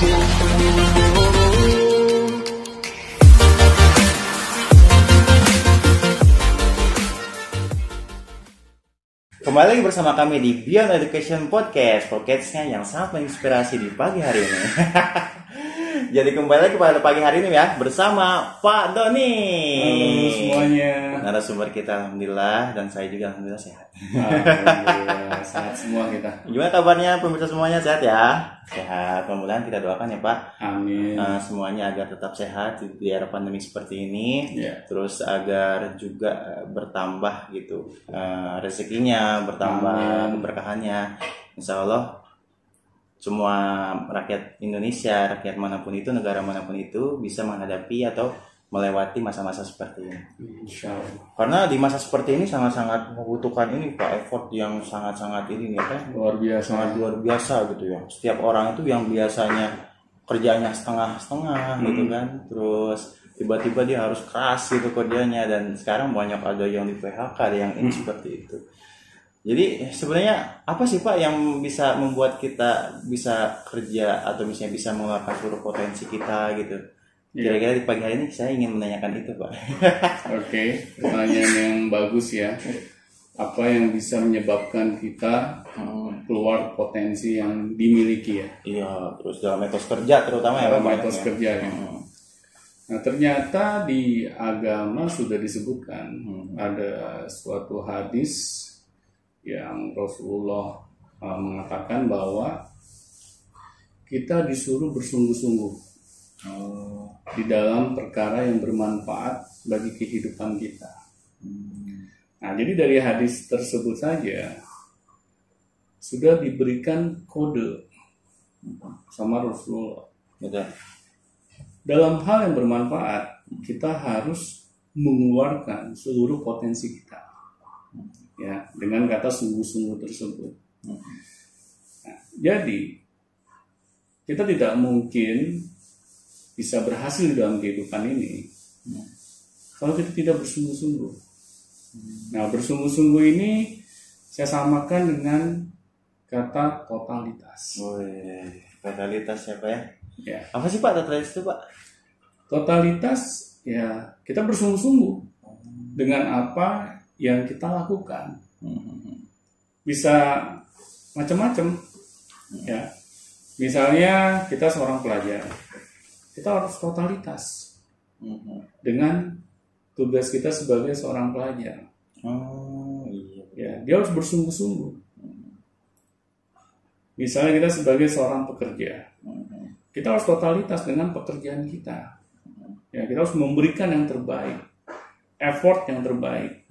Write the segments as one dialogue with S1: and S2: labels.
S1: Kembali lagi bersama kami di Beyond Education Podcast Podcastnya yang sangat menginspirasi di pagi hari ini Jadi kembali lagi pada pagi hari ini ya Bersama Pak Doni
S2: Halo semuanya.
S1: Narasumber kita Alhamdulillah Dan saya juga Alhamdulillah sehat
S2: Alhamdulillah sehat semua kita.
S1: Gimana kabarnya pemirsa semuanya sehat ya? Sehat, mudah-mudahan kita doakan ya Pak
S2: Amin.
S1: Eh, Semuanya agar tetap sehat di era pandemi seperti ini
S2: Ya.
S1: terus agar juga eh, bertambah gitu eh, rezekinya bertambah
S2: Amin.
S1: keberkahannya insya Allah semua rakyat Indonesia rakyat mana pun itu negara mana pun itu bisa menghadapi atau melewati masa-masa seperti ini. Karena di masa seperti ini sangat-sangat membutuhkan ini pak effort yang sangat-sangat ini ya,
S2: Luar biasa.
S1: sangat luar biasa gitu ya. Setiap orang itu yang biasanya kerjanya setengah-setengah gitu kan. Terus tiba-tiba dia harus keras gitu kerjanya dan sekarang banyak ada yang di PHK ada yang ini seperti itu. Jadi sebenarnya apa sih pak yang bisa membuat kita bisa kerja atau misalnya bisa mengeluarkan seluruh potensi kita gitu kira-kira di pagi hari ini saya ingin menanyakan itu pak
S2: Oke, pertanyaan yang bagus ya. Apa yang bisa menyebabkan kita
S1: Hmm,
S2: keluar potensi yang dimiliki ya?
S1: iya terus dalam etos kerja terutama ya pak
S2: etos
S1: ya?
S2: kerja ya.
S1: Hmm,
S2: Nah ternyata di agama sudah disebutkan
S1: Hmm.
S2: ada suatu hadis yang Rasulullah uh, mengatakan bahwa kita disuruh bersungguh-sungguh
S1: oh,
S2: di dalam perkara yang bermanfaat bagi kehidupan kita. Nah, jadi dari hadis tersebut saja sudah diberikan kode sama Rasulullah.
S1: gitu
S2: Dalam hal yang bermanfaat, kita harus mengeluarkan seluruh potensi kita. Ya, dengan kata sungguh-sungguh tersebut. Nah, jadi kita tidak mungkin bisa berhasil di dalam kehidupan ini kalau kita tidak bersungguh-sungguh. Nah, bersungguh-sungguh ini saya samakan dengan kata totalitas.
S1: Wih, totalitas siapa ya?
S2: Ya,
S1: Apa sih Pak totalitas itu Pak?
S2: totalitas ya kita bersungguh-sungguh dengan apa yang kita lakukan. Bisa macam-macam. Ya. Misalnya kita seorang pelajar. Kita harus totalitas dengan tugas kita sebagai seorang pelajar.
S1: Oh iya.
S2: Ya, dia harus bersungguh-sungguh. Misalnya kita sebagai seorang pekerja, kita harus totalitas dengan pekerjaan kita. Ya, kita harus memberikan yang terbaik, effort yang terbaik.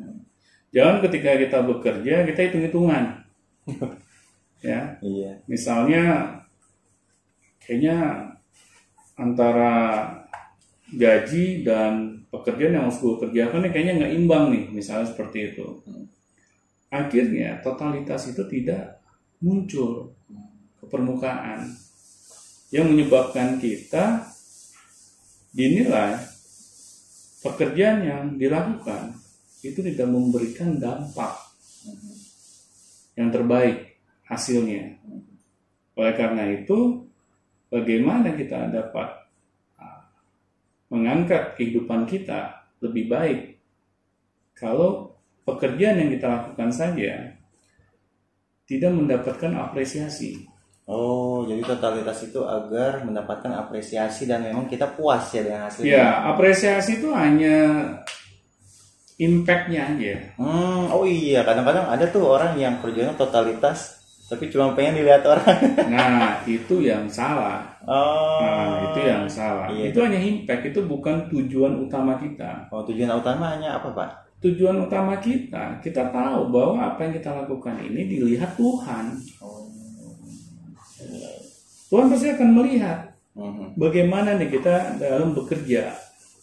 S2: Jangan ketika kita bekerja kita hitung-hitungan. ya,
S1: Iya.
S2: misalnya kayaknya antara gaji dan pekerjaan yang harus gue kerjakan ini kayaknya nggak imbang nih misalnya seperti itu akhirnya totalitas itu tidak muncul ke permukaan yang menyebabkan kita dinilai pekerjaan yang dilakukan itu tidak memberikan dampak yang terbaik hasilnya. Oleh karena itu, bagaimana kita dapat ah, mengangkat kehidupan kita lebih baik kalau pekerjaan yang kita lakukan saja tidak mendapatkan apresiasi.
S1: Oh, jadi totalitas itu agar mendapatkan apresiasi dan memang kita puas ya dengan hasilnya.
S2: Ya, apresiasi itu hanya impact-nya aja.
S1: Hmm, oh iya, kadang-kadang ada tuh orang yang kerjanya totalitas tapi cuma pengen dilihat orang.
S2: Nah, itu yang salah.
S1: Oh.
S2: Nah, itu yang salah.
S1: Iya.
S2: Itu hanya impact, itu bukan tujuan utama kita.
S1: Oh, tujuan utamanya apa, Pak?
S2: Tujuan utama kita, kita tahu bahwa apa yang kita lakukan ini dilihat Tuhan.
S1: Oh.
S2: Tuhan pasti akan melihat
S1: Mhm.
S2: bagaimana nih kita dalam bekerja.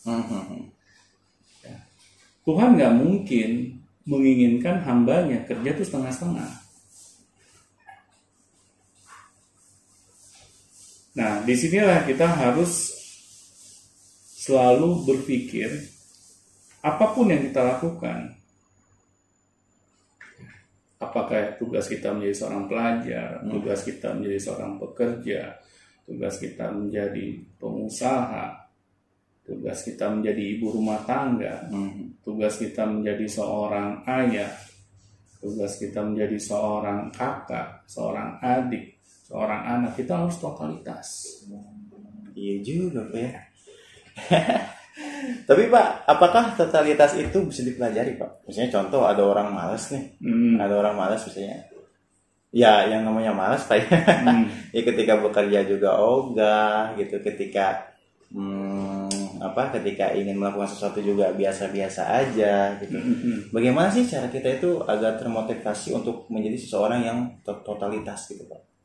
S1: Mhm.
S2: Tuhan nggak mungkin menginginkan hambanya kerja itu setengah-setengah. Nah, di sinilah kita harus selalu berpikir apa pun yang kita lakukan, apakah tugas kita menjadi seorang pelajar, tugas kita menjadi seorang pekerja, tugas kita menjadi pengusaha, tugas kita menjadi ibu rumah tangga,
S1: Hmm.
S2: tugas kita menjadi seorang ayah, tugas kita menjadi seorang kakak, seorang adik, seorang anak, kita harus totalitas.
S1: Iya juga Pak ya. Tapi Pak, apakah totalitas itu bisa dipelajari Pak? Misalnya contoh ada orang malas nih,
S2: Hmm,
S1: ada orang malas misalnya. Ya, yang namanya malas Pak ya.
S2: hmm,
S1: ya ketika bekerja juga ogah gitu, ketika hmm, apa? Ketika ingin melakukan sesuatu juga biasa-biasa aja gitu.
S2: hmm, hmm.
S1: Bagaimana sih cara kita itu agar termotivasi untuk menjadi seseorang yang to- totalitas gitu Pak?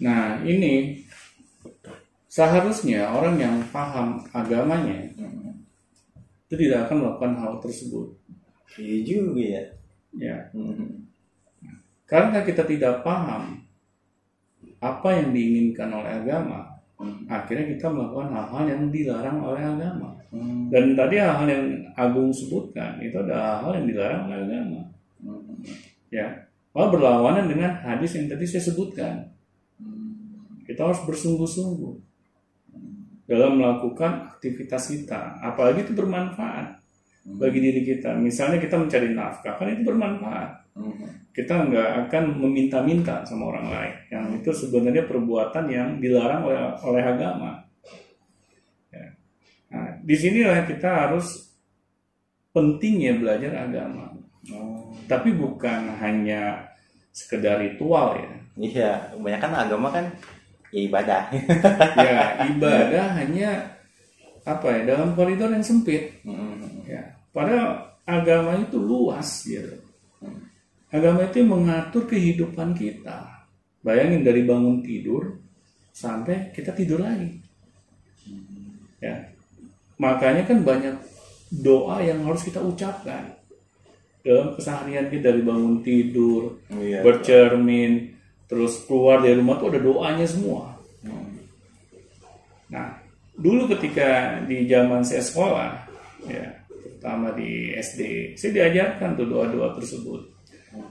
S2: Nah, ini seharusnya orang yang paham agamanya itu tidak akan melakukan hal tersebut.
S1: Iya juga ya.
S2: Ya,
S1: Hmm.
S2: karena kita tidak paham apa yang diinginkan oleh agama, akhirnya kita melakukan hal-hal yang dilarang oleh agama.
S1: Hmm.
S2: Dan tadi hal-hal yang Agung sebutkan itu ada hal yang dilarang oleh agama.
S1: Hmm.
S2: Ya, malah berlawanan dengan hadis yang tadi saya sebutkan. Kita harus bersungguh-sungguh dalam melakukan aktivitas kita, apalagi itu bermanfaat bagi diri kita. Misalnya kita mencari nafkah, kan itu bermanfaat.
S1: Hmm.
S2: Kita nggak akan meminta-minta sama orang lain. Yang itu sebenarnya perbuatan yang dilarang oleh oleh agama. Ya. Nah, di sinilah kita harus pentingnya belajar agama.
S1: Oh.
S2: Tapi bukan hanya sekedar ritual ya.
S1: Iya, kebanyakan agama kan ya ibadah.
S2: Ya ibadah hanya apa ya dalam koridor yang sempit.
S1: Hmm.
S2: Ya, padahal agama itu luas gitu. Agama itu mengatur kehidupan kita. Bayangin dari bangun tidur sampai kita tidur lagi. Ya. Makanya kan banyak doa yang harus kita ucapkan dalam keseharian kita dari bangun tidur,
S1: Iya.
S2: bercermin, terus keluar dari rumah tuh ada doanya semua. Nah, dulu ketika di zaman saya sekolah, ya, terutama di SD, saya diajarkan tuh doa-doa tersebut.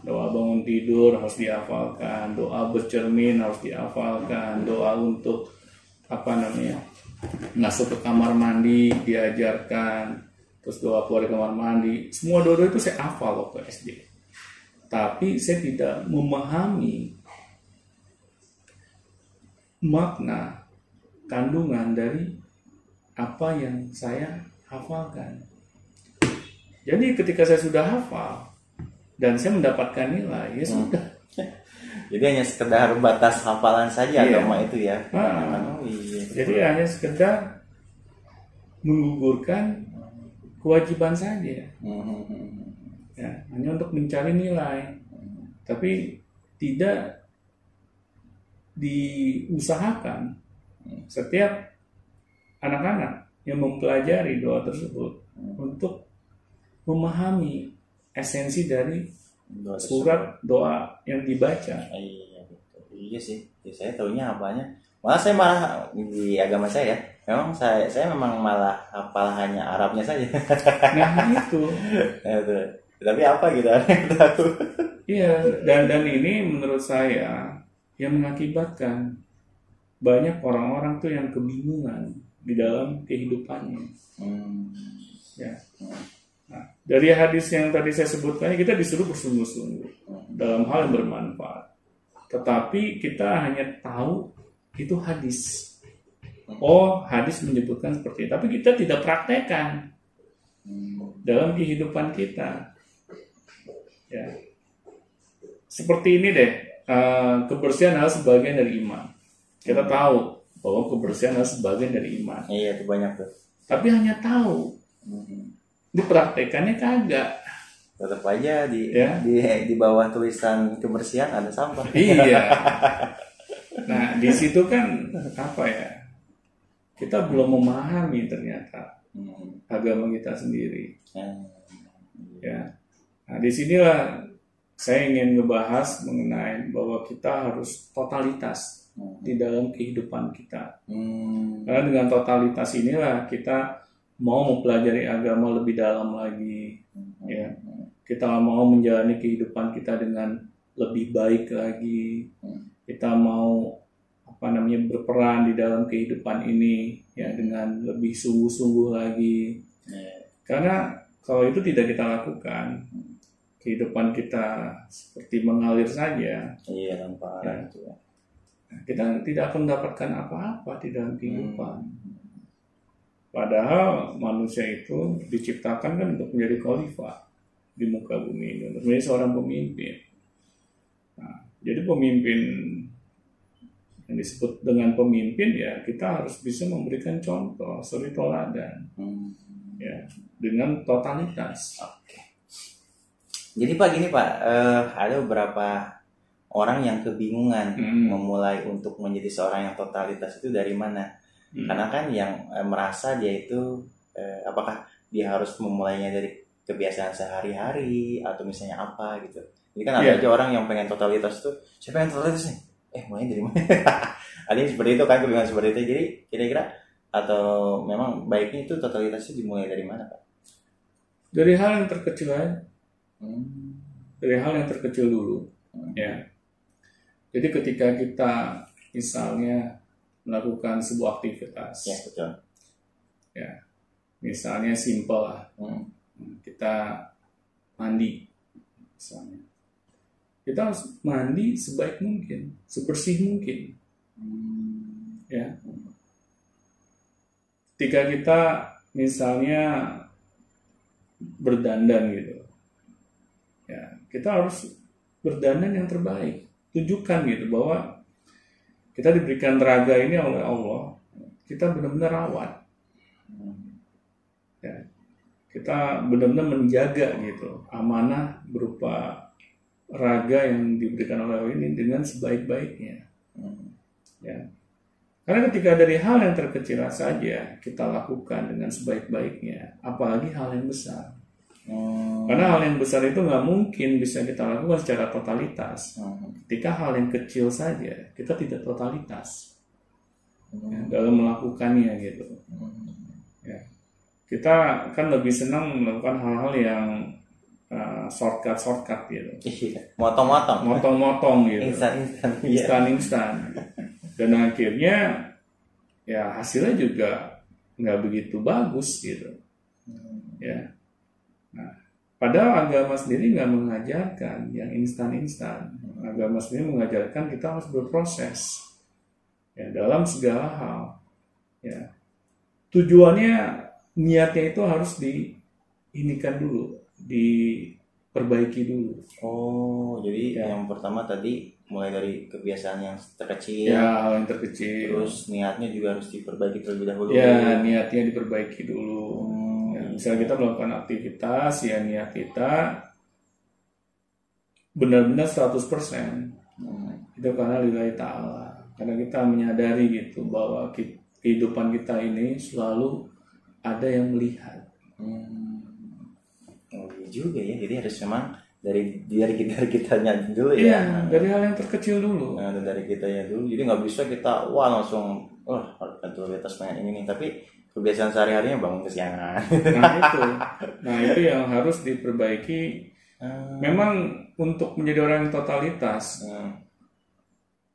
S2: Doa bangun tidur harus dihafalkan, doa bercermin harus dihafalkan, doa untuk apa namanya masuk ke kamar mandi diajarkan, terus doa keluar dari kamar mandi. Semua doa-doa itu saya hafal waktu SD. Tapi saya tidak memahami makna kandungan dari apa yang saya hafalkan. Jadi ketika saya sudah hafal dan saya mendapatkan nilai, ya sudah.
S1: Jadi hanya sekedar batas hafalan saja
S2: Iya.
S1: agama itu ya.
S2: Ah.
S1: Oh iya.
S2: Jadi hanya sekedar menggugurkan kewajiban saja,
S1: Hmm.
S2: ya, hanya untuk mencari nilai, tapi tidak diusahakan setiap anak-anak yang mempelajari doa tersebut untuk memahami esensi dari
S1: Doa
S2: surat doa yang dibaca.
S1: Iya, betul. Iya sih. Ya, saya tahunya apanya. Malah saya malah di agama saya ya. Memang saya saya memang malah hafal hanya Arabnya saja.
S2: Nah itu,
S1: Ya, betul. Tapi apa gitu tahu.
S2: iya dan dan ini menurut saya yang mengakibatkan banyak orang-orang tuh yang kebingungan di dalam kehidupannya.
S1: Hmm.
S2: Ya. Nah, dari hadis yang tadi saya sebutkan, kita disuruh bersungguh-sungguh dalam hal yang bermanfaat. Tetapi kita hanya tahu itu hadis. Oh, hadis menyebutkan seperti itu. Tapi kita tidak praktekkan dalam kehidupan kita. Ya. Seperti ini deh, eh, kebersihan adalah sebagian dari iman. Kita tahu bahwa kebersihan adalah sebagian dari iman.
S1: Iya, itu banyak tuh.
S2: Tapi hanya tahu,
S1: Hmm.
S2: dipraktekannya kagak.
S1: Tetap aja di
S2: Ya.
S1: di di bawah tulisan kebersihan ada sampah.
S2: Iya. Nah, di situ kan apa ya? Kita belum memahami ternyata
S1: Hmm.
S2: agama kita sendiri.
S1: Ya.
S2: Ya. Nah, di sinilah saya ingin ngebahas mengenai bahwa kita harus totalitas di dalam kehidupan kita.
S1: Hmm.
S2: Karena dengan totalitas inilah kita mau mempelajari agama lebih dalam lagi. Ya. Kita mau menjalani kehidupan kita dengan lebih baik lagi. Kita mau apa namanya berperan di dalam kehidupan ini ya dengan lebih sungguh-sungguh lagi
S1: Iya.
S2: karena kalau itu tidak kita lakukan kehidupan kita seperti mengalir saja.
S1: Iya tanpa arah itu ya.
S2: kita tidak akan mendapatkan apa-apa di dalam kehidupan. Padahal manusia itu diciptakan kan untuk menjadi khalifah di muka bumi ini untuk menjadi seorang pemimpin. Nah, jadi pemimpin yang disebut dengan pemimpin ya kita harus bisa memberikan contoh suri toladan
S1: Hmm.
S2: ya dengan totalitas.
S1: Jadi Pak gini Pak, eh, ada beberapa orang yang kebingungan
S2: Hmm.
S1: memulai untuk menjadi seorang yang totalitas itu dari mana?
S2: Hmm.
S1: Karena kan yang eh, merasa dia itu eh, apakah dia harus memulainya dari kebiasaan sehari-hari atau misalnya apa gitu. Jadi kan ada
S2: Iya.
S1: aja orang yang pengen totalitas tuh, siapa yang totalitas nih? Eh mulainya dari mana? ada yang seperti itu kan kebingungan seperti itu. Jadi kira-kira atau memang baiknya itu totalitas itu dimulai dari mana Pak?
S2: Dari hal yang terkecil aja,
S1: Hmm.
S2: dari hal yang terkecil dulu, ya. Jadi ketika kita misalnya melakukan sebuah aktivitas,
S1: Ya betul.
S2: misalnya simpel lah,
S1: Hmm.
S2: kita mandi, misalnya, kita harus mandi sebaik mungkin, sebersih mungkin, ya. Ketika kita misalnya berdandan gitu, ya kita harus berdandan yang terbaik, tunjukkan gitu bahwa kita diberikan raga ini oleh Allah, kita benar-benar rawat, ya. Kita benar-benar menjaga gitu amanah berupa raga yang diberikan oleh Allah ini dengan sebaik-baiknya. Ya. Karena ketika dari hal yang terkecil saja kita lakukan dengan sebaik-baiknya apalagi hal yang besar
S1: Hmm.
S2: karena hal yang besar itu nggak mungkin bisa kita lakukan secara totalitas.
S1: Hmm.
S2: ketika hal yang kecil saja kita tidak totalitas. Ya, dalam melakukannya gitu. Ya. Kita kan lebih senang melakukan hal-hal yang uh, shortcut shortcut gitu.
S1: Iya, motong-motong.
S2: motong-motong gitu.
S1: Instan-instan. Iya.
S2: instan-instan. Dan akhirnya ya hasilnya juga nggak begitu bagus gitu. Ya. nah padahal agama sendiri nggak mengajarkan yang instan-instan. Agama sendiri mengajarkan kita harus berproses ya dalam segala hal ya. Tujuannya niatnya itu harus diinikan dulu diperbaiki dulu.
S1: Oh, jadi
S2: Ya.
S1: yang pertama tadi mulai dari kebiasaan yang terkecil,
S2: ya yang terkecil.
S1: terus niatnya juga harus diperbaiki terlebih dahulu.
S2: ya niatnya diperbaiki dulu.
S1: Hmm,
S2: Ya, misalnya kita melakukan aktivitas ya niat kita benar-benar 100%
S1: Hmm.
S2: itu karena lillahi ta'ala karena kita menyadari gitu bahwa kehidupan kita ini selalu ada yang melihat
S1: Hmm. Oh, iya juga ya. Jadi harus memang dari dari kita dari kitanya dulu ya.
S2: iya dari hal yang terkecil dulu
S1: Nah, dari kitanya dulu. Jadi nggak bisa kita wah langsung wah totalitas pengen ini nih. Tapi kebiasaan sehari-harinya bangun kesiangan.
S2: nah itu nah itu yang harus diperbaiki
S1: Hmm.
S2: memang untuk menjadi orang yang totalitas
S1: Hmm.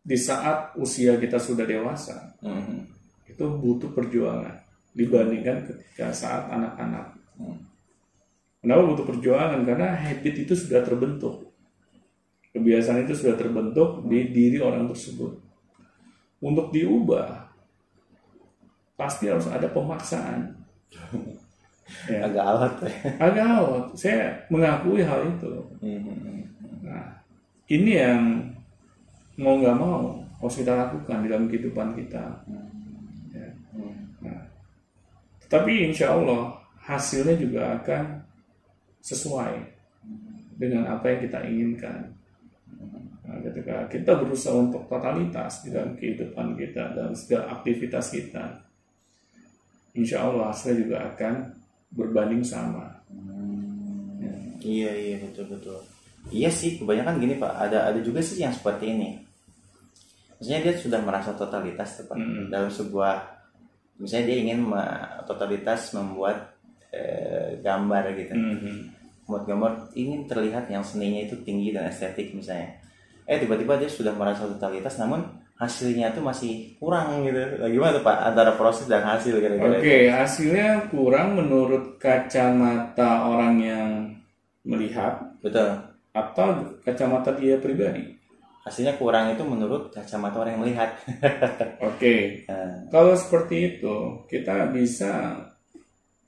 S2: di saat usia kita sudah dewasa
S1: Hmm.
S2: itu butuh perjuangan dibandingkan ketika saat anak-anak.
S1: Hmm.
S2: Kenapa butuh perjuangan? Karena habit itu sudah terbentuk. Kebiasaan itu sudah terbentuk di diri orang tersebut. Untuk diubah, pasti harus ada pemaksaan. Ya.
S1: Agak alat ya.
S2: Agak alot. Saya mengakui hal itu.
S1: Hmm.
S2: Nah, ini yang mau nggak mau harus kita lakukan di dalam kehidupan kita. Ya. Nah, tetapi insya Allah hasilnya juga akan sesuai dengan apa yang kita inginkan. Nah, ketika kita berusaha untuk totalitas di dalam kehidupan kita dan segala aktivitas kita, insya Allah hasilnya juga akan berbanding sama.
S1: Iya iya betul betul. Iya sih kebanyakan gini pak. Ada ada juga sih yang seperti ini. Maksudnya dia sudah merasa totalitas tepat
S2: Mm.
S1: dalam sebuah. Misalnya dia ingin me- totalitas membuat eh, gambar gitu.
S2: Mhm.
S1: Membuat gambar ingin terlihat yang seninya itu tinggi dan estetik misalnya. Eh tiba-tiba dia sudah merasa totalitas, namun hasilnya tuh masih kurang gitu. Nah, gimana tuh Pak antara proses dan hasil kira-kira?
S2: Oke, hasilnya kurang menurut kacamata orang yang melihat
S1: Betul.
S2: atau kacamata dia pribadi.
S1: Hasilnya kurang itu menurut kacamata orang yang melihat.
S2: Oke,
S1: Nah,
S2: kalau seperti itu kita bisa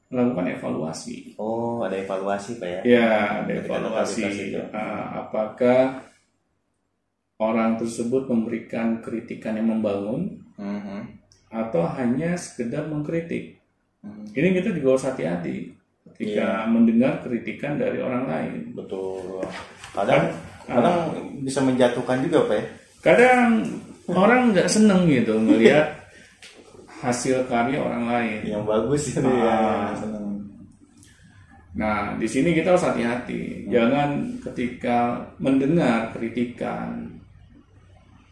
S2: melakukan evaluasi.
S1: oh, ada evaluasi Pak ya?
S2: Ya, ada
S1: Ketika
S2: evaluasi.
S1: itu.
S2: Ah, apakah orang tersebut memberikan kritikan yang membangun
S1: Mhm.
S2: atau hanya sekedar mengkritik?
S1: Hmm,
S2: Ini kita juga harus hati-hati ketika mendengar kritikan dari orang lain.
S1: Betul. Kadang kadang bisa menjatuhkan juga Pak ya?
S2: Kadang orang nggak seneng gitu melihat hasil karya orang lain.
S1: Yang bagus itu
S2: Ah.
S1: ya. Seneng.
S2: Nah, di sini kita harus hati-hati. Jangan ketika mendengar kritikan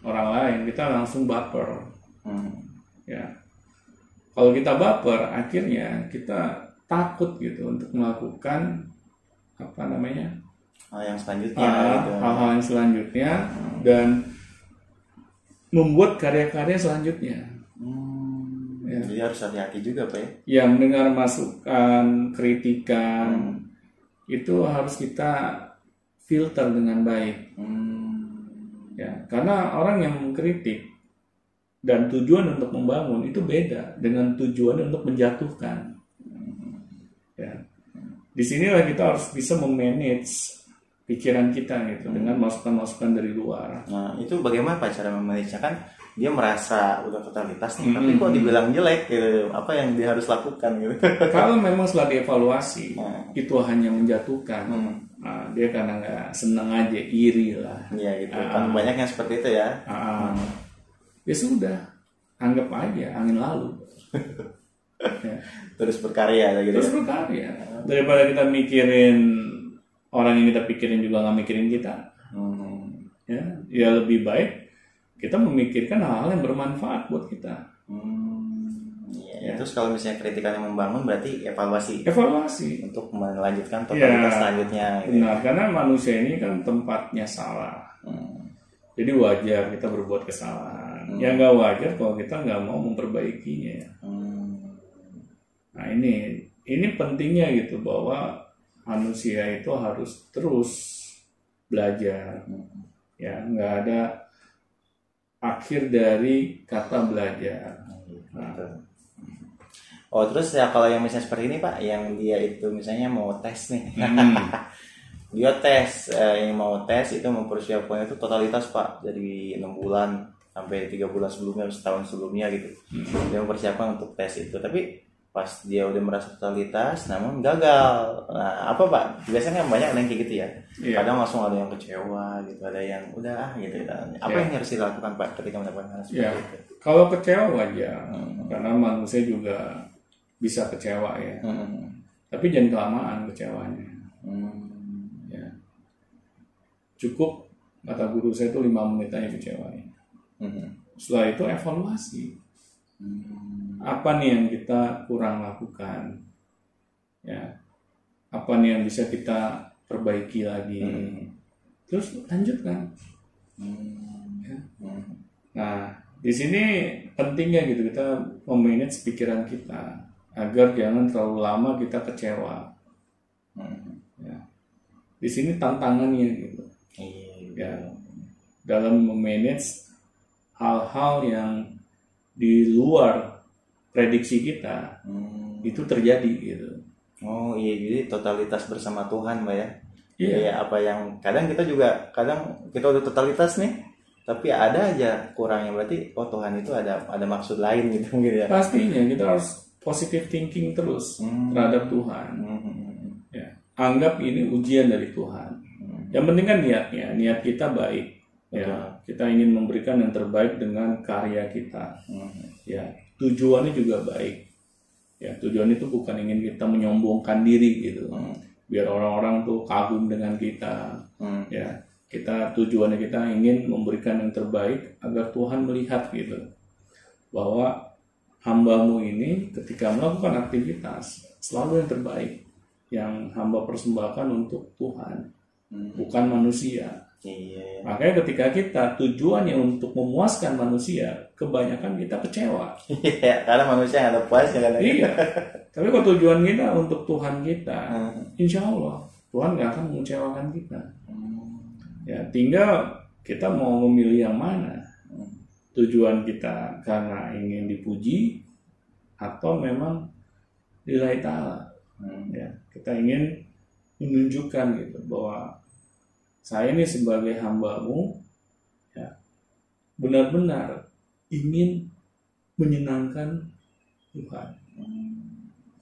S2: orang lain kita langsung baper.
S1: Hmm.
S2: Ya, kalau kita baper, akhirnya kita takut gitu untuk melakukan apa namanya
S1: Hal yang selanjutnya
S2: ah,
S1: gitu.
S2: hal-hal yang selanjutnya dan membuat karya-karya selanjutnya.
S1: Hmm,
S2: Ya.
S1: Jadi harus hati-hati juga Pak ya.
S2: Ya, mendengar masukan, kritikan itu harus kita filter dengan baik.
S1: Hmm.
S2: Ya, karena orang yang mengkritik dan tujuan untuk membangun itu beda dengan tujuan untuk menjatuhkan. Ya. Di sinilah kita harus bisa memanage pikiran kita gitu dengan masukan-masukan dari luar.
S1: Nah, itu bagaimana Pak cara memanage kan dia merasa udah totalitas nih, tapi
S2: Hmm.
S1: kok dibilang jelek gitu. Apa yang dia harus lakukan gitu.
S2: Kalau memang setelah dievaluasi
S1: Hmm.
S2: itu hanya menjatuhkan,
S1: Hmm.
S2: Nah, dia karena nggak senang aja, iri lah.
S1: Iya gitu.
S2: Ah.
S1: Kan banyak yang seperti itu ya.
S2: Ah, ya sudah, anggap aja angin lalu. Ya.
S1: Terus berkarya gitu.
S2: Terus berkarya. Daripada kita mikirin orang yang kita pikirin juga nggak mikirin kita,
S1: Hmm.
S2: ya, ya lebih baik kita memikirkan hal-hal yang bermanfaat buat kita.
S1: Hmm.
S2: Ya.
S1: Iya. Terus kalau misalnya kritikan yang membangun berarti evaluasi
S2: Evaluasi.
S1: untuk melanjutkan totalitas
S2: Ya.
S1: selanjutnya. Gitu.
S2: Benar, karena manusia ini kan tempatnya salah.
S1: Hmm.
S2: Jadi wajar kita berbuat kesalahan. Ya nggak wajar kalau kita nggak mau memperbaikinya.
S1: Hmm.
S2: Nah ini ini pentingnya gitu bahwa manusia itu harus terus belajar. Ya nggak ada akhir dari kata belajar.
S1: Gitu. Oh terus ya kalau yang misalnya seperti ini pak, yang dia itu misalnya mau tes nih,
S2: Hmm.
S1: dia tes eh, yang mau tes itu mempersiapkan itu totalitas pak, dari enam bulan sampai tiga bulan sebelumnya, setahun sebelumnya gitu, dia mempersiapkan untuk tes itu. Tapi pas dia udah merasa totalitas, namun gagal. Nah apa pak? Biasanya kan banyak yang kayak gitu ya.
S2: Iya.
S1: Kadang langsung ada yang kecewa gitu, ada yang udah ah, gitu. Apa
S2: Iya.
S1: yang harus dilakukan pak ketika mendapatkan hal seperti
S2: Ya,
S1: itu?
S2: kalau kecewa wajar, karena manusia juga bisa kecewa ya.
S1: Hmm.
S2: Tapi jangan kelamaan kecewanya.
S1: Hmm.
S2: Ya. Cukup kata guru saya itu lima menit aja kecewa.
S1: Hmm.
S2: Setelah itu evaluasi.
S1: Hmm.
S2: Apa nih yang kita kurang lakukan? Ya. Apa nih yang bisa kita perbaiki lagi?
S1: Hmm.
S2: Terus lanjutkan.
S1: Hmm.
S2: Ya.
S1: Hmm.
S2: Nah, di sini pentingnya gitu kita memanage pikiran kita agar jangan terlalu lama kita kecewa.
S1: Hmm.
S2: Ya. Di sini tantangannya gitu.
S1: Iya.
S2: Ya. Dalam memanage hal-hal yang di luar prediksi kita
S1: Hmm.
S2: itu terjadi gitu.
S1: Oh iya jadi totalitas bersama Tuhan mbak ya.
S2: Iya.
S1: Kayak apa yang kadang kita juga kadang kita udah totalitas nih, tapi ada aja kurangnya berarti oh Tuhan itu ada ada maksud lain gitu mungkin ya.
S2: Pastinya kita harus positive thinking terus
S1: Hmm.
S2: terhadap Tuhan.
S1: Hmm.
S2: Ya. Anggap ini ujian dari Tuhan. Yang penting kan niatnya, niat kita baik. Ya, kita ingin memberikan yang terbaik dengan karya kita.
S1: Hmm.
S2: Ya, tujuannya juga baik. Ya, tujuan itu bukan ingin kita menyombongkan diri gitu. Biar orang-orang tuh kagum dengan kita.
S1: Hmm.
S2: Ya, kita tujuannya kita ingin memberikan yang terbaik agar Tuhan melihat gitu. Bahwa hambamu ini ketika melakukan aktivitas selalu yang terbaik yang hamba persembahkan untuk Tuhan
S1: Hmm.
S2: bukan manusia
S1: iya
S2: Makanya ketika kita tujuannya untuk memuaskan manusia, kebanyakan kita kecewa.
S1: Iya, karena manusia nggak ada puasnya kan
S2: iya. Tapi kalau tujuan kita untuk Tuhan kita,
S1: Hmm.
S2: insya Allah Tuhan nggak akan mengecewakan kita.
S1: Hmm.
S2: Ya, tinggal kita mau memilih yang mana. Tujuan kita karena ingin dipuji atau memang nilai ta'ala.
S1: Hmm.
S2: Ya, kita ingin menunjukkan gitu bahwa saya ini sebagai hambamu ya benar-benar ingin menyenangkan Tuhan.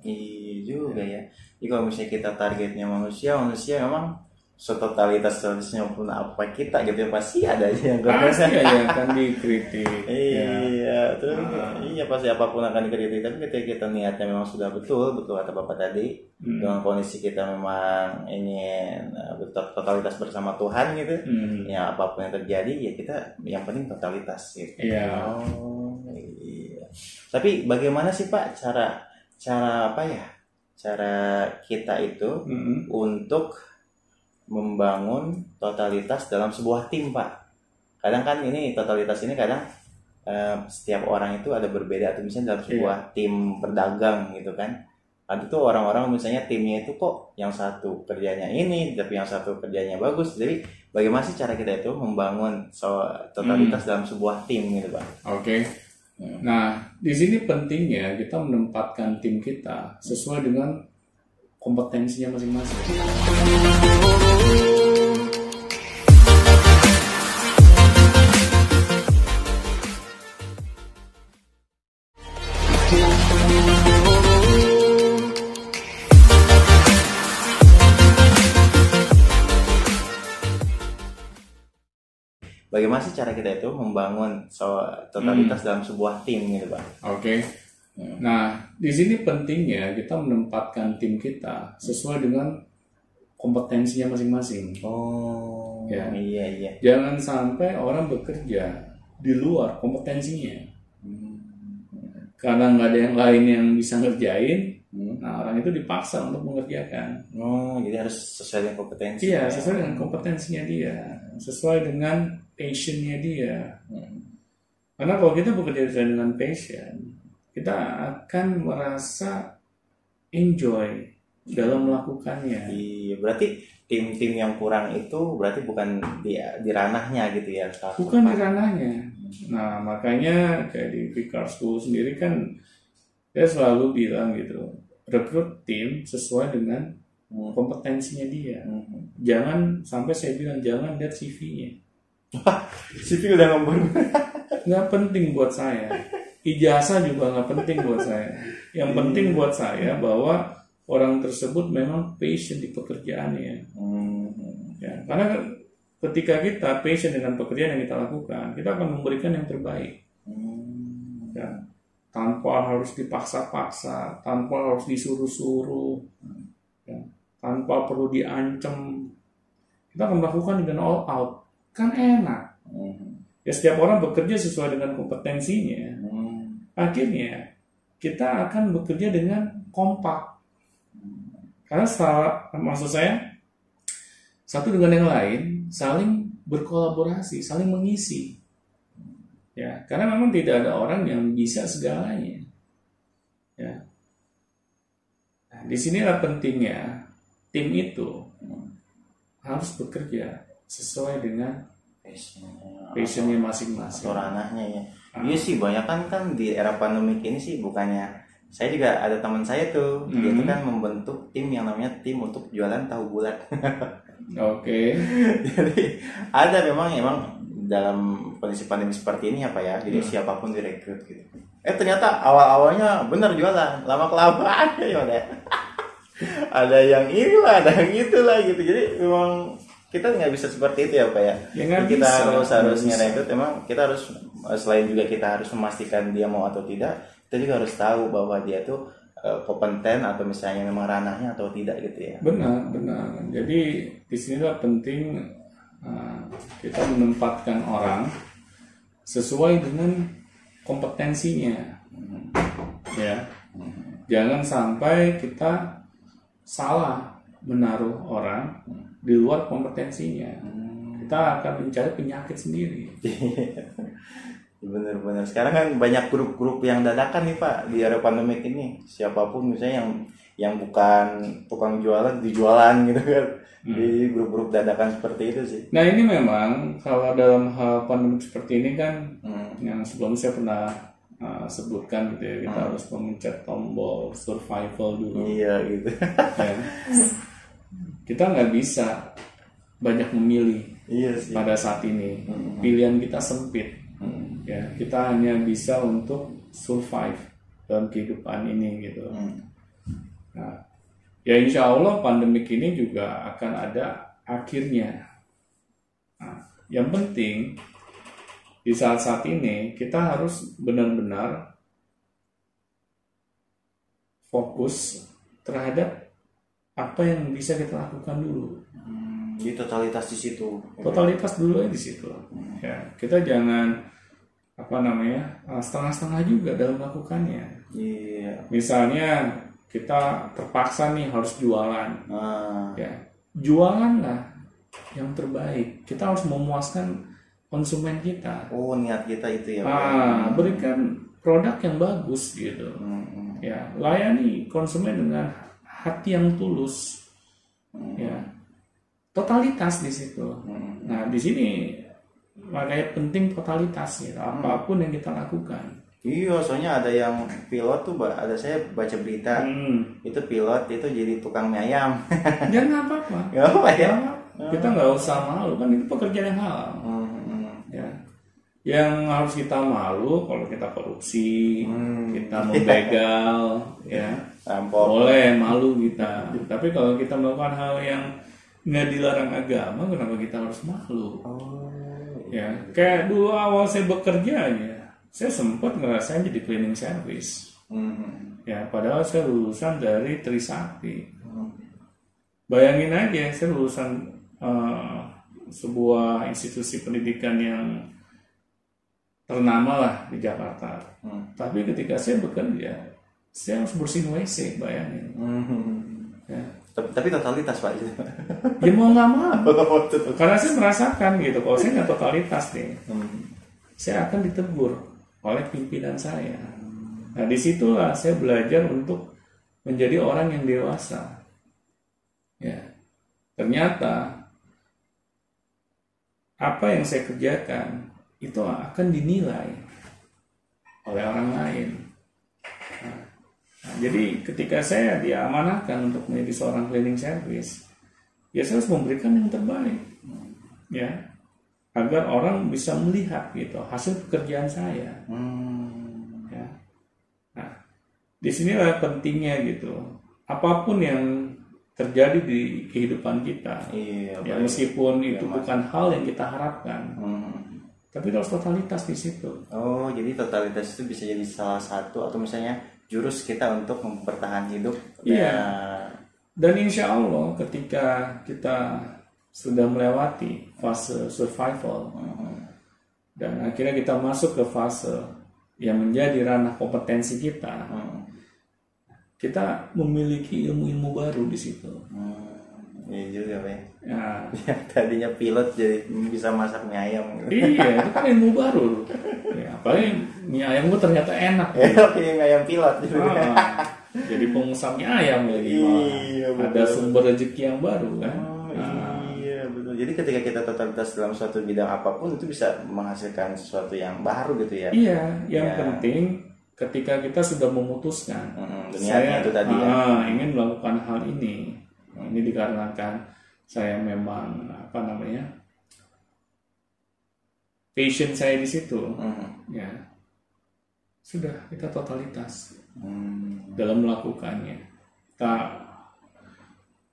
S1: Iya juga ya. Jadi kalau misalnya kita targetnya manusia, manusia memang setotalitas totalitasnya pun apa kita gitu ya pasti ada aja yang
S2: Pasti aja akan dikritik. ya.
S1: Iya, terus
S2: Ah.
S1: iya pasti apa pun akan dikritik. Tapi ketika kita niatnya memang sudah betul, betul kata bapak tadi,
S2: Hmm.
S1: dengan kondisi kita memang ingin betul- totalitas bersama Tuhan gitu,
S2: Hmm.
S1: ya apa pun yang terjadi ya kita yang penting totalitas gitu.
S2: Iya.
S1: Oh, iya. Tapi bagaimana sih Pak cara cara apa ya? Cara kita itu
S2: Hmm.
S1: untuk membangun totalitas dalam sebuah tim, Pak. Kadang kan ini totalitas ini kadang eh, setiap orang itu ada berbeda atau misalnya dalam sebuah tim berdagang gitu kan. Ada tuh orang-orang misalnya timnya itu kok yang satu kerjanya ini, tapi yang satu kerjanya bagus. Jadi bagaimana sih cara kita itu membangun so- totalitas dalam sebuah tim gitu, Pak?
S2: Oke. Nah, di sini pentingnya kita menempatkan tim kita sesuai dengan kompetensinya masing-masing.
S1: Bagaimana sih cara kita itu membangun so- totalitas dalam sebuah tim gitu, Pak?
S2: Oke. Nah, di sini pentingnya kita menempatkan tim kita sesuai dengan kompetensinya masing-masing.
S1: Oh,
S2: Ya.
S1: iya iya.
S2: Jangan sampai orang bekerja di luar kompetensinya. Karena nggak ada yang lain yang bisa ngerjain,
S1: Hmm.
S2: nah orang itu dipaksa untuk mengerjakan.
S1: Oh, jadi harus sesuai dengan kompetensi.
S2: Iya,
S1: ya?
S2: sesuai dengan kompetensinya dia, sesuai dengan passionnya dia. Karena kalau kita bekerja dengan passion, kita akan merasa enjoy dalam melakukannya.
S1: Iya, berarti tim-tim yang kurang itu berarti bukan di di ranahnya gitu ya. Kak?
S2: Bukan di ranahnya. Nah, makanya kayak di Vicar School sendiri kan dia selalu bilang gitu, rekrut tim sesuai dengan
S1: Hmm.
S2: kompetensinya dia.
S1: Hmm.
S2: Jangan sampai saya bilang jangan lihat CV-nya.
S1: CV udah ngembun.
S2: nggak penting buat saya. Ijazah juga nggak penting buat saya. Yang penting buat saya bahwa orang tersebut memang passion di pekerjaannya.
S1: Hmm.
S2: Ya, karena ketika kita passion dengan pekerjaan yang kita lakukan, kita akan memberikan yang terbaik.
S1: Hmm.
S2: Ya, tanpa harus dipaksa-paksa, tanpa harus disuruh-suruh, ya, tanpa perlu diancam. Kita akan melakukan dengan all out. Kan enak.
S1: Hmm.
S2: Ya setiap orang bekerja sesuai dengan kompetensinya. Akhirnya kita akan bekerja dengan kompak. Karena setelah, maksud saya satu dengan yang lain saling berkolaborasi, saling mengisi. Ya, karena memang tidak ada orang yang bisa segalanya. Ya. Nah, di sinilah pentingnya tim itu harus bekerja sesuai dengan
S1: Passionnya.
S2: passionnya masing-masing.
S1: atau ranahnya ya. Iya sih, banyak kan kan di era pandemik ini sih bukannya saya juga ada teman saya tuh, dia
S2: Hmm.
S1: tuh kan membentuk tim yang namanya tim untuk jualan tahu bulat.
S2: Oke.
S1: Jadi ada memang emang dalam kondisi pandemi seperti ini apa ya, jadi
S2: Hmm.
S1: siapa pun direkrut gitu. Eh ternyata awal-awalnya bener jualan, lama kelamaan ya udah. ada yang inilah, ada yang itulah gitu. Jadi memang kita nggak bisa seperti itu ya pak ya.
S2: Ya,
S1: kita
S2: bisa,
S1: harus harus ngerekrut, emang kita harus eh, selain juga kita harus memastikan dia mau atau tidak, kita juga harus tahu bahwa dia tuh eh, kompeten atau misalnya memang ranahnya atau tidak gitu ya.
S2: Benar, benar. Jadi di sinilah penting uh, kita menempatkan orang sesuai dengan kompetensinya. Ya. Jangan sampai kita salah menaruh orang di luar kompetensinya. kita akan mencari penyakit sendiri.
S1: Bener-bener. Sekarang kan banyak grup-grup yang dadakan nih Pak di era pandemik ini. Siapa pun misalnya yang yang bukan tukang jualan dijualan gitu kan. Di grup-grup dadakan seperti itu sih.
S2: Nah ini memang kalau dalam hal pandemi seperti ini kan
S1: Hmm.
S2: yang sebelumnya saya pernah uh, sebutkan gitu ya kita harus memencet tombol survival dulu.
S1: Iya gitu.
S2: ya. Kita nggak bisa banyak memilih
S1: iya sih.
S2: pada saat ini. Pilihan kita sempit.
S1: Hmm.
S2: Ya kita hanya bisa untuk survive dalam kehidupan ini gitu.
S1: Hmm.
S2: Nah, ya insya Allah pandemik ini juga akan ada akhirnya. Nah, yang penting di saat-saat ini kita harus benar-benar fokus terhadap apa yang bisa kita lakukan dulu.
S1: Hmm, totalitas di situ.
S2: Totalitas dulu di situ. Ya, kita jangan apa namanya eh, setengah-setengah juga dalam melakukannya.
S1: Iya.
S2: Misalnya kita terpaksa nih harus jualan,
S1: Ah,
S2: ya jualanlah yang terbaik. Kita harus memuaskan konsumen kita.
S1: oh niat kita itu ya.
S2: Ah, berikan produk yang bagus gitu.
S1: Hmm, hmm.
S2: Ya, layani konsumen dengan hati yang tulus. Ya, totalitas di situ.
S1: Hmm.
S2: Nah, di sini makanya penting totalitas ya. Apa pun yang kita lakukan.
S1: Iya, soalnya ada yang pilot tuh, ada saya baca berita
S2: Hmm.
S1: itu pilot itu jadi tukang mie ayam.
S2: Ya nggak apa-apa.
S1: Gak apa ya?
S2: Nggak apa-apa. Kita nggak usah malu kan itu pekerjaan yang halal.
S1: Hmm, hmm.
S2: ya yang harus kita malu kalau kita korupsi
S1: Hmm.
S2: kita membegal ya
S1: Rampok.
S2: boleh malu kita tapi kalau kita melakukan hal yang nggak dilarang agama kenapa kita harus malu
S1: Oh.
S2: ya kayak dulu awal saya bekerja ya saya sempat ngerasain jadi cleaning service
S1: Hmm.
S2: ya padahal saya lulusan dari Trisakti bayangin aja saya lulusan eh, sebuah institusi pendidikan yang ternama lah di Jakarta
S1: Hmm.
S2: tapi ketika saya bekerja saya harus bersihin WC bayangin
S1: Hmm.
S2: ya,
S1: Tapi, tapi totalitas Pak
S2: ya mau nggak mau karena saya merasakan gitu kalau saya nggak totalitas nih
S1: Hmm.
S2: saya akan ditegur oleh pimpinan saya. Nah, di situlah saya belajar untuk menjadi orang yang dewasa. Ya, ternyata apa yang saya kerjakan itu akan dinilai oleh orang lain. Jadi ketika saya diamanahkan untuk menjadi seorang cleaning service, ya saya harus memberikan yang terbaik, ya agar orang bisa melihat gitu hasil pekerjaan saya.
S1: Hmm.
S2: Ya. Nah, di sinilah pentingnya gitu. Apa pun yang terjadi di kehidupan kita,
S1: Iya.
S2: ya meskipun
S1: Iya,
S2: itu
S1: Mas.
S2: bukan hal yang kita harapkan,
S1: Hmm.
S2: tapi harus totalitas di situ.
S1: Oh, jadi totalitas itu bisa jadi salah satu atau misalnya jurus kita untuk mempertahankan hidup.
S2: Iya.
S1: Ya.
S2: Dan insya Allah ketika kita sudah melewati fase survival dan akhirnya kita masuk ke fase yang menjadi ranah kompetensi kita,
S1: Hmm.
S2: kita memiliki ilmu-ilmu baru di situ.
S1: Hmm. Iya juga ya.
S2: Ya,
S1: Yang tadinya pilot jadi bisa masak mie ayam.
S2: iya, itu kan ilmu baru. Ya, apalagi mie ayam gue ternyata enak.
S1: Ya, kayak mie ayam pilot gitu.
S2: Ah, jadi pengusaha mie ayam lagi.
S1: Iya,
S2: Ada sumber rezeki yang baru kan.
S1: Oh,
S2: Ah,
S1: iya betul. Jadi ketika kita totalitas dalam suatu bidang apa pun itu bisa menghasilkan sesuatu yang baru gitu ya.
S2: Iya, yang
S1: Ya.
S2: penting ketika kita sudah memutuskan
S1: Mm,
S2: saya
S1: niatnya itu tadi ya.
S2: ah, ingin melakukan hal ini. Ini dikarenakan saya memang apa namanya passion saya di situ.
S1: Mm,
S2: Ya, sudah kita totalitas
S1: mm.
S2: dalam melakukannya. Kita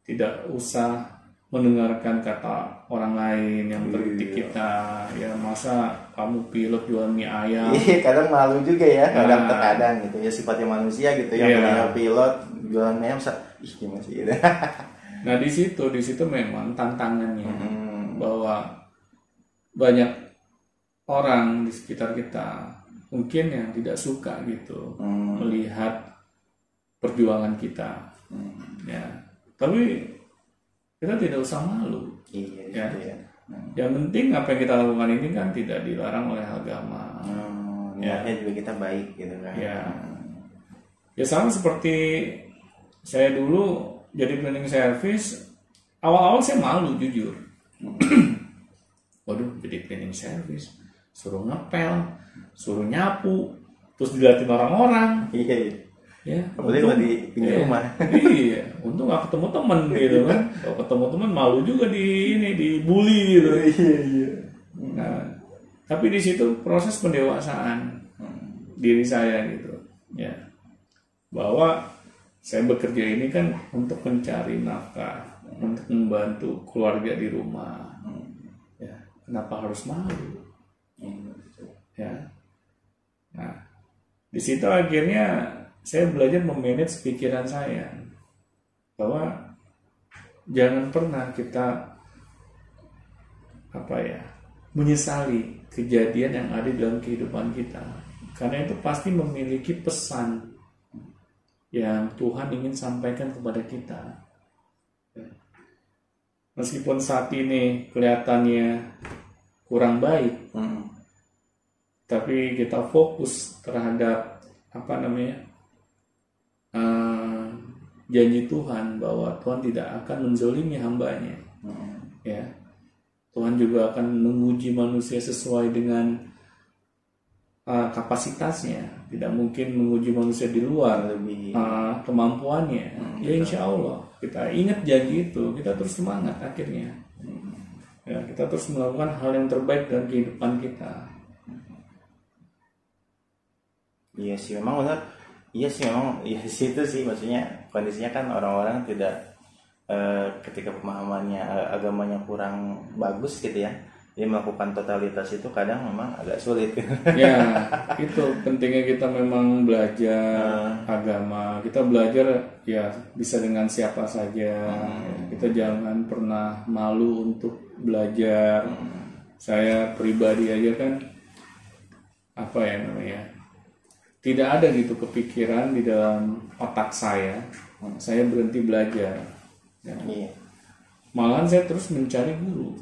S2: tidak usah mendengarkan kata orang lain yang mengkritik
S1: Iya.
S2: kita. Ya masa kamu pilot jual mie ayam?
S1: Iya kadang malu juga ya kadang
S2: Nah.
S1: terkadang gitu ya sifatnya manusia gitu yang
S2: Iya.
S1: pilot jualan mie ayam ih gimana sih gitu.
S2: Nah di situ di situ memang tantangannya
S1: Hmm.
S2: bahwa banyak orang di sekitar kita mungkin yang tidak suka gitu
S1: Hmm.
S2: melihat perjuangan kita.
S1: Hmm.
S2: Ya, tapi kita tidak usah malu.
S1: Iya
S2: Ya.
S1: gitu ya.
S2: Yang penting apa yang kita lakukan ini kan tidak dilarang oleh agama.
S1: Hmm,
S2: Ya.
S1: juga kita baik gitu kan
S2: Ya. Ya sama seperti saya dulu jadi cleaning service, awal-awal saya malu jujur. Waduh, jadi cleaning service, suruh ngepel, suruh nyapu, terus dilihatin orang-orang.
S1: iya iya
S2: Ya,
S1: apalagi kalau di pinggir
S2: Iya.
S1: rumah
S2: iya, untung gak ketemu temen gitu kan. Kalau ketemu temen malu juga di ini dibully gitu.
S1: iya iya
S2: Nah, tapi di situ proses pendewasaan diri saya gitu, ya, bahwa saya bekerja ini kan untuk mencari nafkah, untuk membantu keluarga di rumah. Ya, kenapa harus malu? Ya, nah, di situ akhirnya saya belajar memanage pikiran saya bahwa jangan pernah kita apa ya menyesali kejadian yang ada dalam kehidupan kita. Karena itu pasti memiliki pesan yang Tuhan ingin sampaikan kepada kita. Meskipun saat ini kelihatannya kurang baik
S1: Hmm.
S2: tapi kita fokus terhadap apa namanya eh, janji Tuhan bahwa Tuhan tidak akan menzolimi hambanya.
S1: Hmm.
S2: ya. Tuhan juga akan menguji manusia sesuai dengan uh, kapasitasnya. Tidak mungkin menguji manusia di luar
S1: lebih
S2: uh, kemampuannya. Ya insya Allah. Kita ingat janji itu kita terus semangat akhirnya ya kita terus melakukan hal yang terbaik dalam kehidupan kita
S1: Iya sih memang benar. Iya sih memang iya di situ sih maksudnya kondisinya kan orang-orang tidak eh, ketika pemahamannya eh, agamanya kurang bagus gitu ya. Dia melakukan totalitas itu kadang memang agak sulit.
S2: ya itu pentingnya kita memang belajar agama. Kita belajar ya bisa dengan siapa saja. Kita jangan pernah malu untuk belajar. Saya pribadi aja kan apa ya namanya tidak ada gitu kepikiran di dalam otak saya saya berhenti belajar. Ya.
S1: Iya.
S2: malahan saya terus mencari guru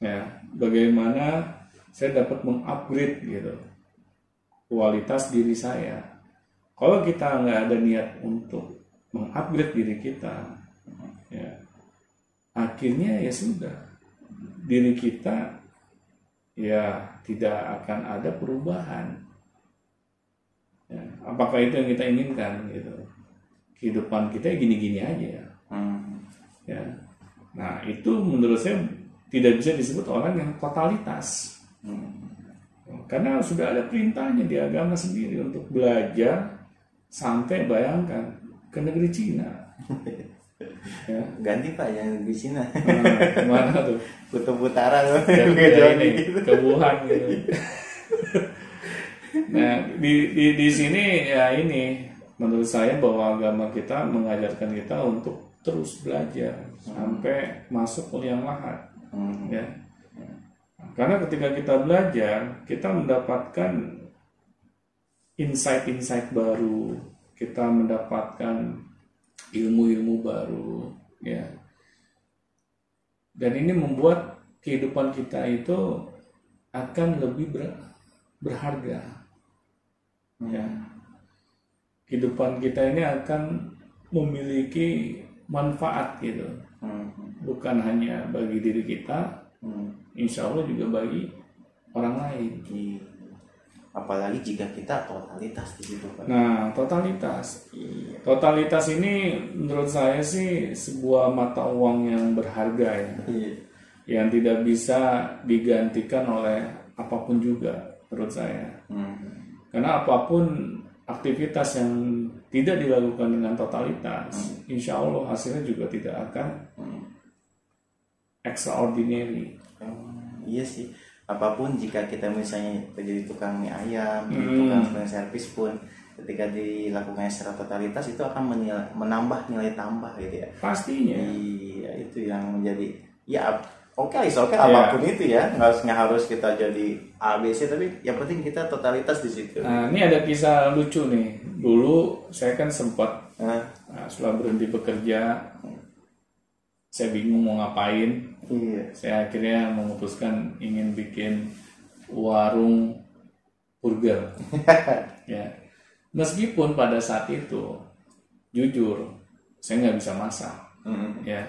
S2: ya bagaimana saya dapat mengupgrade gitu kualitas diri saya. Kalau kita nggak ada niat untuk mengupgrade diri kita ya akhirnya ya sudah. Diri kita ya tidak akan ada perubahan. Ya, apakah itu yang kita inginkan gitu? Kehidupan kita ya gini-gini aja.
S1: Hmm.
S2: ya nah itu menurut saya tidak bisa disebut orang yang totalitas. Karena sudah ada perintahnya di agama sendiri untuk belajar sampai bayangkan ke negeri Cina. Ya.
S1: Ganti Pak yang di sini.
S2: nah, ke mana tuh?
S1: Kutub Utara tuh.
S2: ya, ya ini ke Wuhan gitu. Nah di, di di sini ya ini menurut saya bahwa agama kita mengajarkan kita untuk terus belajar sampai masuk kuliah lahat
S1: Hmm.
S2: ya karena ketika kita belajar kita mendapatkan insight-insight baru kita mendapatkan ilmu-ilmu baru ya dan ini membuat kehidupan kita itu akan lebih ber- berharga ya kehidupan kita ini akan memiliki manfaat gitu
S1: Hmm.
S2: Bukan hanya bagi diri kita
S1: Hmm.
S2: insya Allah juga bagi orang lain
S1: Iya. Apalagi jika kita totalitas di situ Pak.
S2: nah totalitas
S1: Iya.
S2: totalitas ini menurut saya sih sebuah mata uang yang berharga ya
S1: Iya.
S2: yang tidak bisa digantikan oleh apa pun juga menurut saya
S1: Hmm.
S2: karena apa pun aktivitas yang tidak dilakukan dengan totalitas insya Allah hasilnya juga tidak akan extraordinary
S1: Hmm, iya sih. Apa pun jika kita misalnya terjadi tukang mie ayam,
S2: Hmm.
S1: tukang tukang servis pun, ketika dilakukannya secara totalitas itu akan menil- menambah nilai tambah gitu ya.
S2: pastinya
S1: Iya itu yang menjadi ya oke okay, oke
S2: Iya.
S1: apa pun itu ya nggak harus nggak harus kita jadi A B C tapi yang penting kita totalitas di situ.
S2: Nah, ini ada kisah lucu nih. Dulu saya kan sempat
S1: Nah,
S2: nah, setelah berhenti bekerja, saya bingung mau ngapain
S1: Iya.
S2: saya akhirnya memutuskan ingin bikin warung burger ya meskipun pada saat itu jujur saya nggak bisa masak
S1: Mm.
S2: ya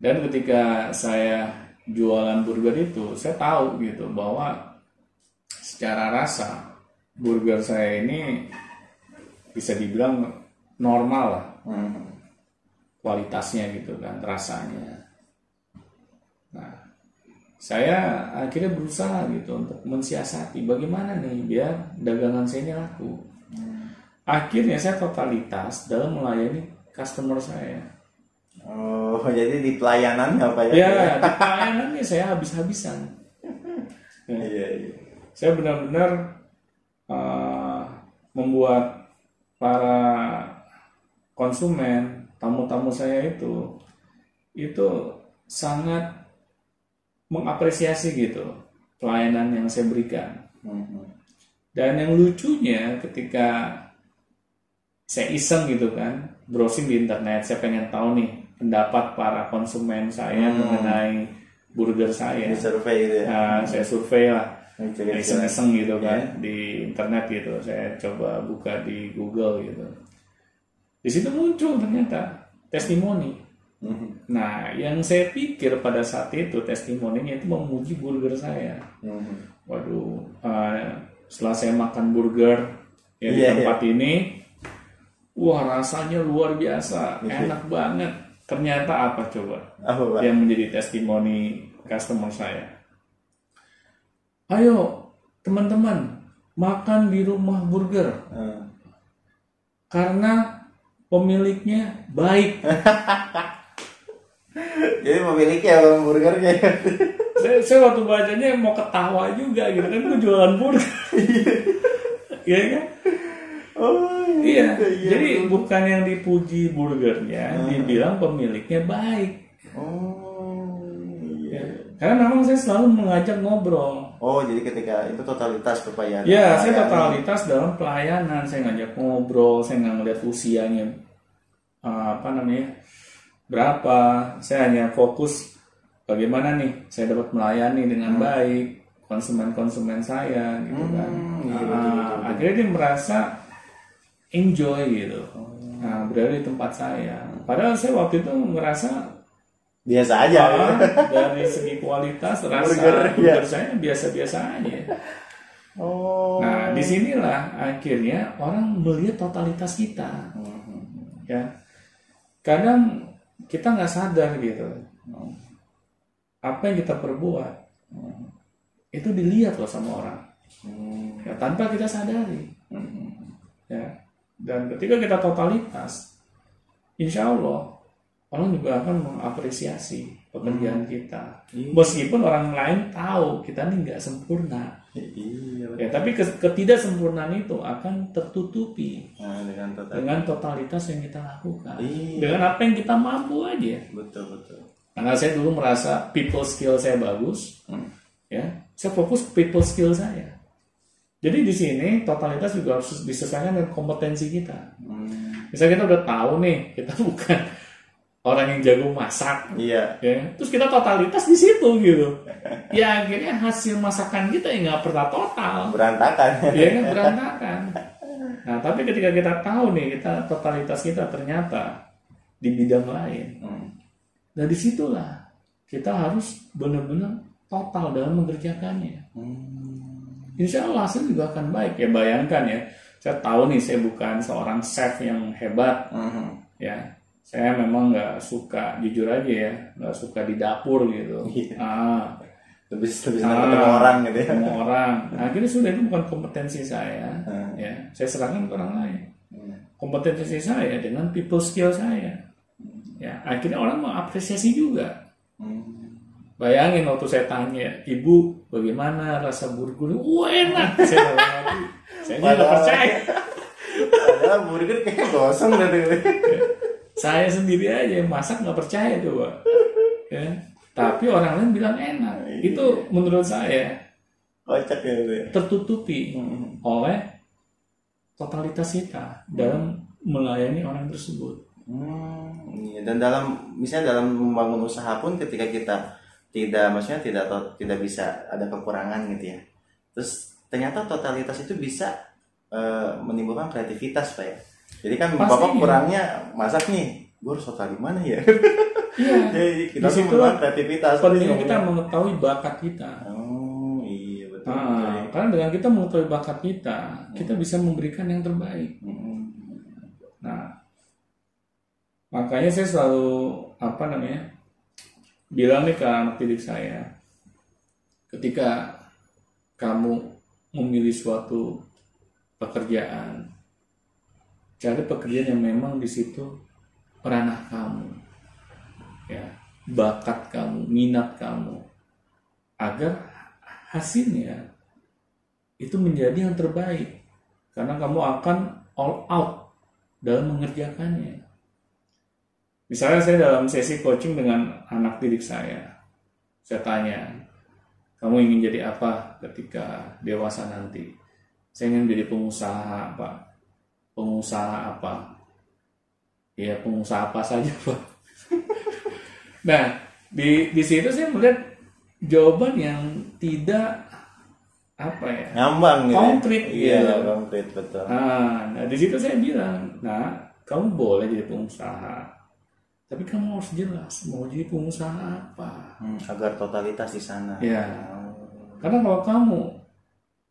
S2: dan ketika saya jualan burger itu saya tahu gitu bahwa secara rasa burger saya ini bisa dibilang normal lah
S1: Mm.
S2: Kualitasnya gitu kan rasanya nah saya akhirnya berusaha gitu untuk mensiasati bagaimana nih biar dagangan saya ini laku akhirnya saya totalitas dalam melayani customer saya
S1: Oh, jadi di pelayanannya apa ya?
S2: ya di pelayanannya saya habis-habisan
S1: Iya, iya.
S2: saya benar-benar uh, membuat para konsumen tamu-tamu saya itu itu sangat mengapresiasi gitu pelayanan yang saya berikan
S1: Mhm.
S2: dan yang lucunya ketika saya iseng gitu kan browsing di internet saya pengen tahu nih pendapat para konsumen saya
S1: Hmm.
S2: mengenai burger saya
S1: Di survei gitu ya.
S2: Nah, saya survei lah iseng-iseng gitu kan
S1: Iya.
S2: di internet gitu saya coba buka di Google gitu di situ muncul ternyata testimoni.
S1: Mhm.
S2: nah yang saya pikir pada saat itu testimoninya itu memuji burger saya.
S1: Mhm.
S2: waduh eh, setelah saya makan burger ya di
S1: Iya,
S2: tempat ini wah rasanya luar biasa.
S1: Iya.
S2: enak banget. Ternyata apa coba? Yang menjadi testimoni customer saya. Ayo teman-teman makan di rumah burger. Karena pemiliknya baik.
S1: Jadi memiliki abang burgernya.
S2: saya, saya waktu bacanya mau ketawa juga gitu kan gue jualan burger. Iya kan?
S1: Oh,
S2: Iya.
S1: iya.
S2: Jadi bukan yang dipuji burgernya, dibilang pemiliknya baik.
S1: Oh.
S2: Karena memang saya selalu mengajak ngobrol.
S1: Oh, jadi ketika itu totalitas pelayanan.
S2: Ya, saya totalitas dalam pelayanan. Saya ngajak ngobrol, saya nggak ngeliat usianya uh, apa namanya berapa. Saya hanya fokus bagaimana nih saya dapat melayani dengan baik konsumen-konsumen saya, gitu kan.
S1: Hmm, iya,
S2: Ah,
S1: betul, betul, betul.
S2: akhirnya dia merasa enjoy gitu. Nah, berada di tempat saya. Padahal saya waktu itu ngerasa
S1: Biasa aja.
S2: ah, dari segi kualitas rasa
S1: Burger,
S2: burger,
S1: ya.
S2: saya biasa-biasa aja.
S1: Oh.
S2: Nah, di sinilah akhirnya orang melihat totalitas kita. Ya, kadang kita nggak sadar gitu. Apa yang kita perbuat itu dilihat loh sama orang.
S1: Hmm.
S2: Ya, tanpa kita sadari. Ya, dan ketika kita totalitas, insya Allah orang juga akan mengapresiasi pekerjaan kita.
S1: Iya.
S2: Meskipun orang lain tahu kita ini nggak sempurna.
S1: Iya. betul.
S2: Ya, tapi ke- ketidaksempurnaan itu akan tertutupi
S1: Nah, dengan total.
S2: dengan totalitas yang kita lakukan.
S1: Iya.
S2: Dengan apa yang kita mampu aja.
S1: Betul betul.
S2: Karena saya dulu merasa people skill saya bagus,
S1: Hmm.
S2: ya, saya fokus people skill saya. Jadi di sini totalitas juga harus disesuaikan dengan kompetensi kita.
S1: Hmm.
S2: Misalnya kita udah tahu nih, kita bukan orang yang jago masak,
S1: Iya.
S2: ya, terus kita totalitas di situ gitu. Ya akhirnya hasil masakan kita ya nggak pernah total.
S1: Berantakan.
S2: Iya kan berantakan. Nah, tapi ketika kita tahu nih kita totalitas kita ternyata di bidang lain.
S1: Hmm.
S2: Nah, di situlah kita harus benar-benar total dalam mengerjakannya.
S1: Hmm.
S2: Insya Allah hasil juga akan baik. Ya bayangkan ya, saya tahu nih saya bukan seorang chef yang hebat.
S1: Hmm.
S2: Ya, saya memang nggak suka jujur aja ya, nggak suka di dapur gitu.
S1: Iya.
S2: Ah,
S1: Lebih lebih
S2: Ah,
S1: ketemu orang gitu ya.
S2: ketemu orang. Nah, akhirnya sudah itu bukan kompetensi saya.
S1: Hmm.
S2: Ya, saya serahkan ke orang lain.
S1: Hmm.
S2: Kompetensi saya dengan people skill saya. Ya, akhirnya orang mengapresiasi juga.
S1: Hmm.
S2: Bayangin waktu saya tanya, ibu bagaimana rasa burger? Wah enak. saya saya
S1: Padahal-
S2: percaya.
S1: Padahal burger kayak gosong gitu.
S2: Saya sendiri aja yang masak nggak percaya coba. Ya. Tapi orang lain bilang enak. Itu menurut saya
S1: Kocak ya ya.
S2: tertutupi
S1: Hmm.
S2: oleh totalitas kita dalam melayani orang tersebut.
S1: Hmm, iya. Dan dalam misalnya dalam membangun usaha pun ketika kita tidak maksudnya tidak atau tidak bisa ada kekurangan gitu ya. Terus ternyata totalitas itu bisa eh, menimbulkan kreativitas pak ya. Jadi kan
S2: Pastinya.
S1: bapak kurangnya masak nih, gue harus total di mana ya?
S2: Iya.
S1: Jadi kita
S2: Di situ
S1: menggunakan kreativitas.
S2: Pentingnya
S1: Tadi
S2: kita mengetahui bakat kita.
S1: Oh iya betul.
S2: Nah,
S1: betul.
S2: karena dengan kita mengetahui bakat kita, kita bisa memberikan yang terbaik.
S1: Hmm.
S2: Nah, makanya saya selalu apa namanya bilang nih ke anak didik saya, ketika kamu memilih suatu pekerjaan, cari pekerjaan yang memang di situ ranah kamu, ya bakat kamu, minat kamu, agar hasilnya itu menjadi yang terbaik, karena kamu akan all out dalam mengerjakannya. Misalnya saya dalam sesi coaching dengan anak didik saya, saya tanya, kamu ingin jadi apa ketika dewasa nanti? Saya ingin jadi pengusaha, Pak. Pengusaha apa? Ya, pengusaha apa saja, Pak. nah, di di situ saya melihat jawaban yang tidak apa ya?
S1: Ngambang gitu. ya?
S2: Konkret,
S1: Iya,
S2: iya.
S1: konkret betul.
S2: Nah, nah di situ saya bilang, nah kamu boleh jadi pengusaha, tapi kamu harus jelas mau jadi pengusaha apa.
S1: Hmm, agar totalitas di sana.
S2: Ya. Karena kalau kamu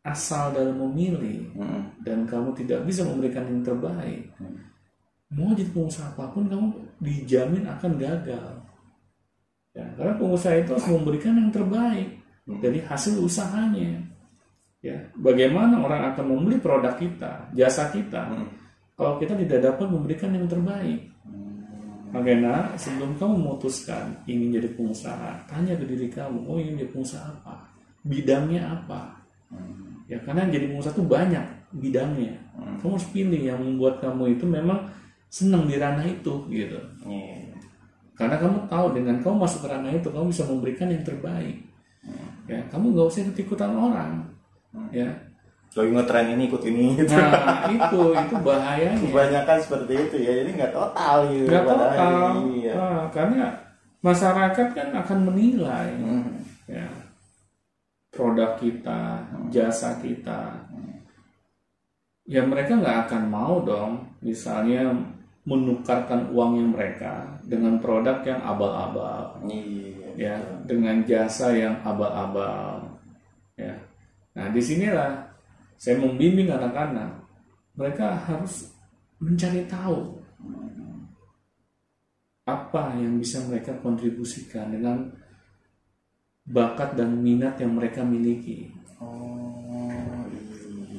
S2: asal dalam memilih
S1: Hmm.
S2: dan kamu tidak bisa memberikan yang terbaik, mau jadi pengusaha apa pun kamu dijamin akan gagal. Ya, karena pengusaha itu harus memberikan yang terbaik dari hasil usahanya. Ya, bagaimana orang akan membeli produk kita, jasa kita,
S1: Hmm.
S2: kalau kita tidak dapat memberikan yang terbaik. Makanya sebelum kamu memutuskan ingin jadi pengusaha, tanya ke diri kamu, oh ingin jadi pengusaha apa? Bidangnya apa? Ya karena jadi pengusaha itu banyak bidangnya. Kamu harus pilih yang membuat kamu itu memang senang di ranah itu gitu.
S1: Iya.
S2: Karena kamu tahu dengan kamu masuk ke ranah itu kamu bisa memberikan yang terbaik. Ya, kamu nggak usah ikut-ikutan orang. Ya.
S1: Lagi ngetren ini ikut ini gitu.
S2: Nah, itu itu bahayanya.
S1: Kebanyakan seperti itu ya, jadi nggak total gitu.
S2: nggak total
S1: akhirnya. Iya.
S2: Ah, karena masyarakat kan akan menilai
S1: Hmm.
S2: ya produk kita jasa kita ya mereka nggak akan mau dong misalnya menukarkan uangnya mereka dengan produk yang abal-abal.
S1: Iya.
S2: ya dengan jasa yang abal-abal. Ya. Nah di sinilah saya membimbing anak-anak. Mereka harus mencari tahu apa yang bisa mereka kontribusikan dengan bakat dan minat yang mereka miliki
S1: Oh, iya.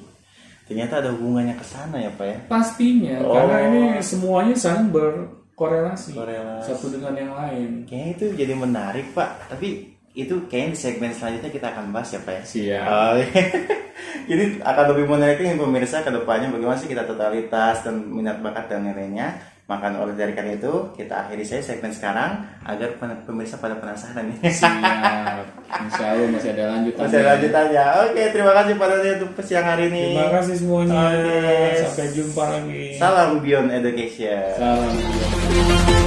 S1: Ternyata ada hubungannya ke sana ya, Pak ya?
S2: pastinya
S1: Oh.
S2: karena ini semuanya saling berkorelasi
S1: Korelasi.
S2: satu dengan yang lain
S1: Kayaknya itu jadi menarik, Pak. Tapi itu kayaknya di segmen selanjutnya kita akan bahas ya, Pak ya?
S2: siap
S1: Oh, iya. Ini akan lebih menarik nih pemirsa ke depannya bagaimana sih kita totalitas dan minat bakat dan nilainya. Maka oleh dari karena itu kita akhiri saya segmen sekarang agar pemirsa pada penasaran nih.
S2: siap insya Allah masih ada lanjutannya
S1: Masih lanjutannya. Oke, terima kasih pada untuk siang hari ini.
S2: terima kasih semuanya
S1: Oke.
S2: sampai jumpa lagi
S1: Salam Beyond Education.
S2: salam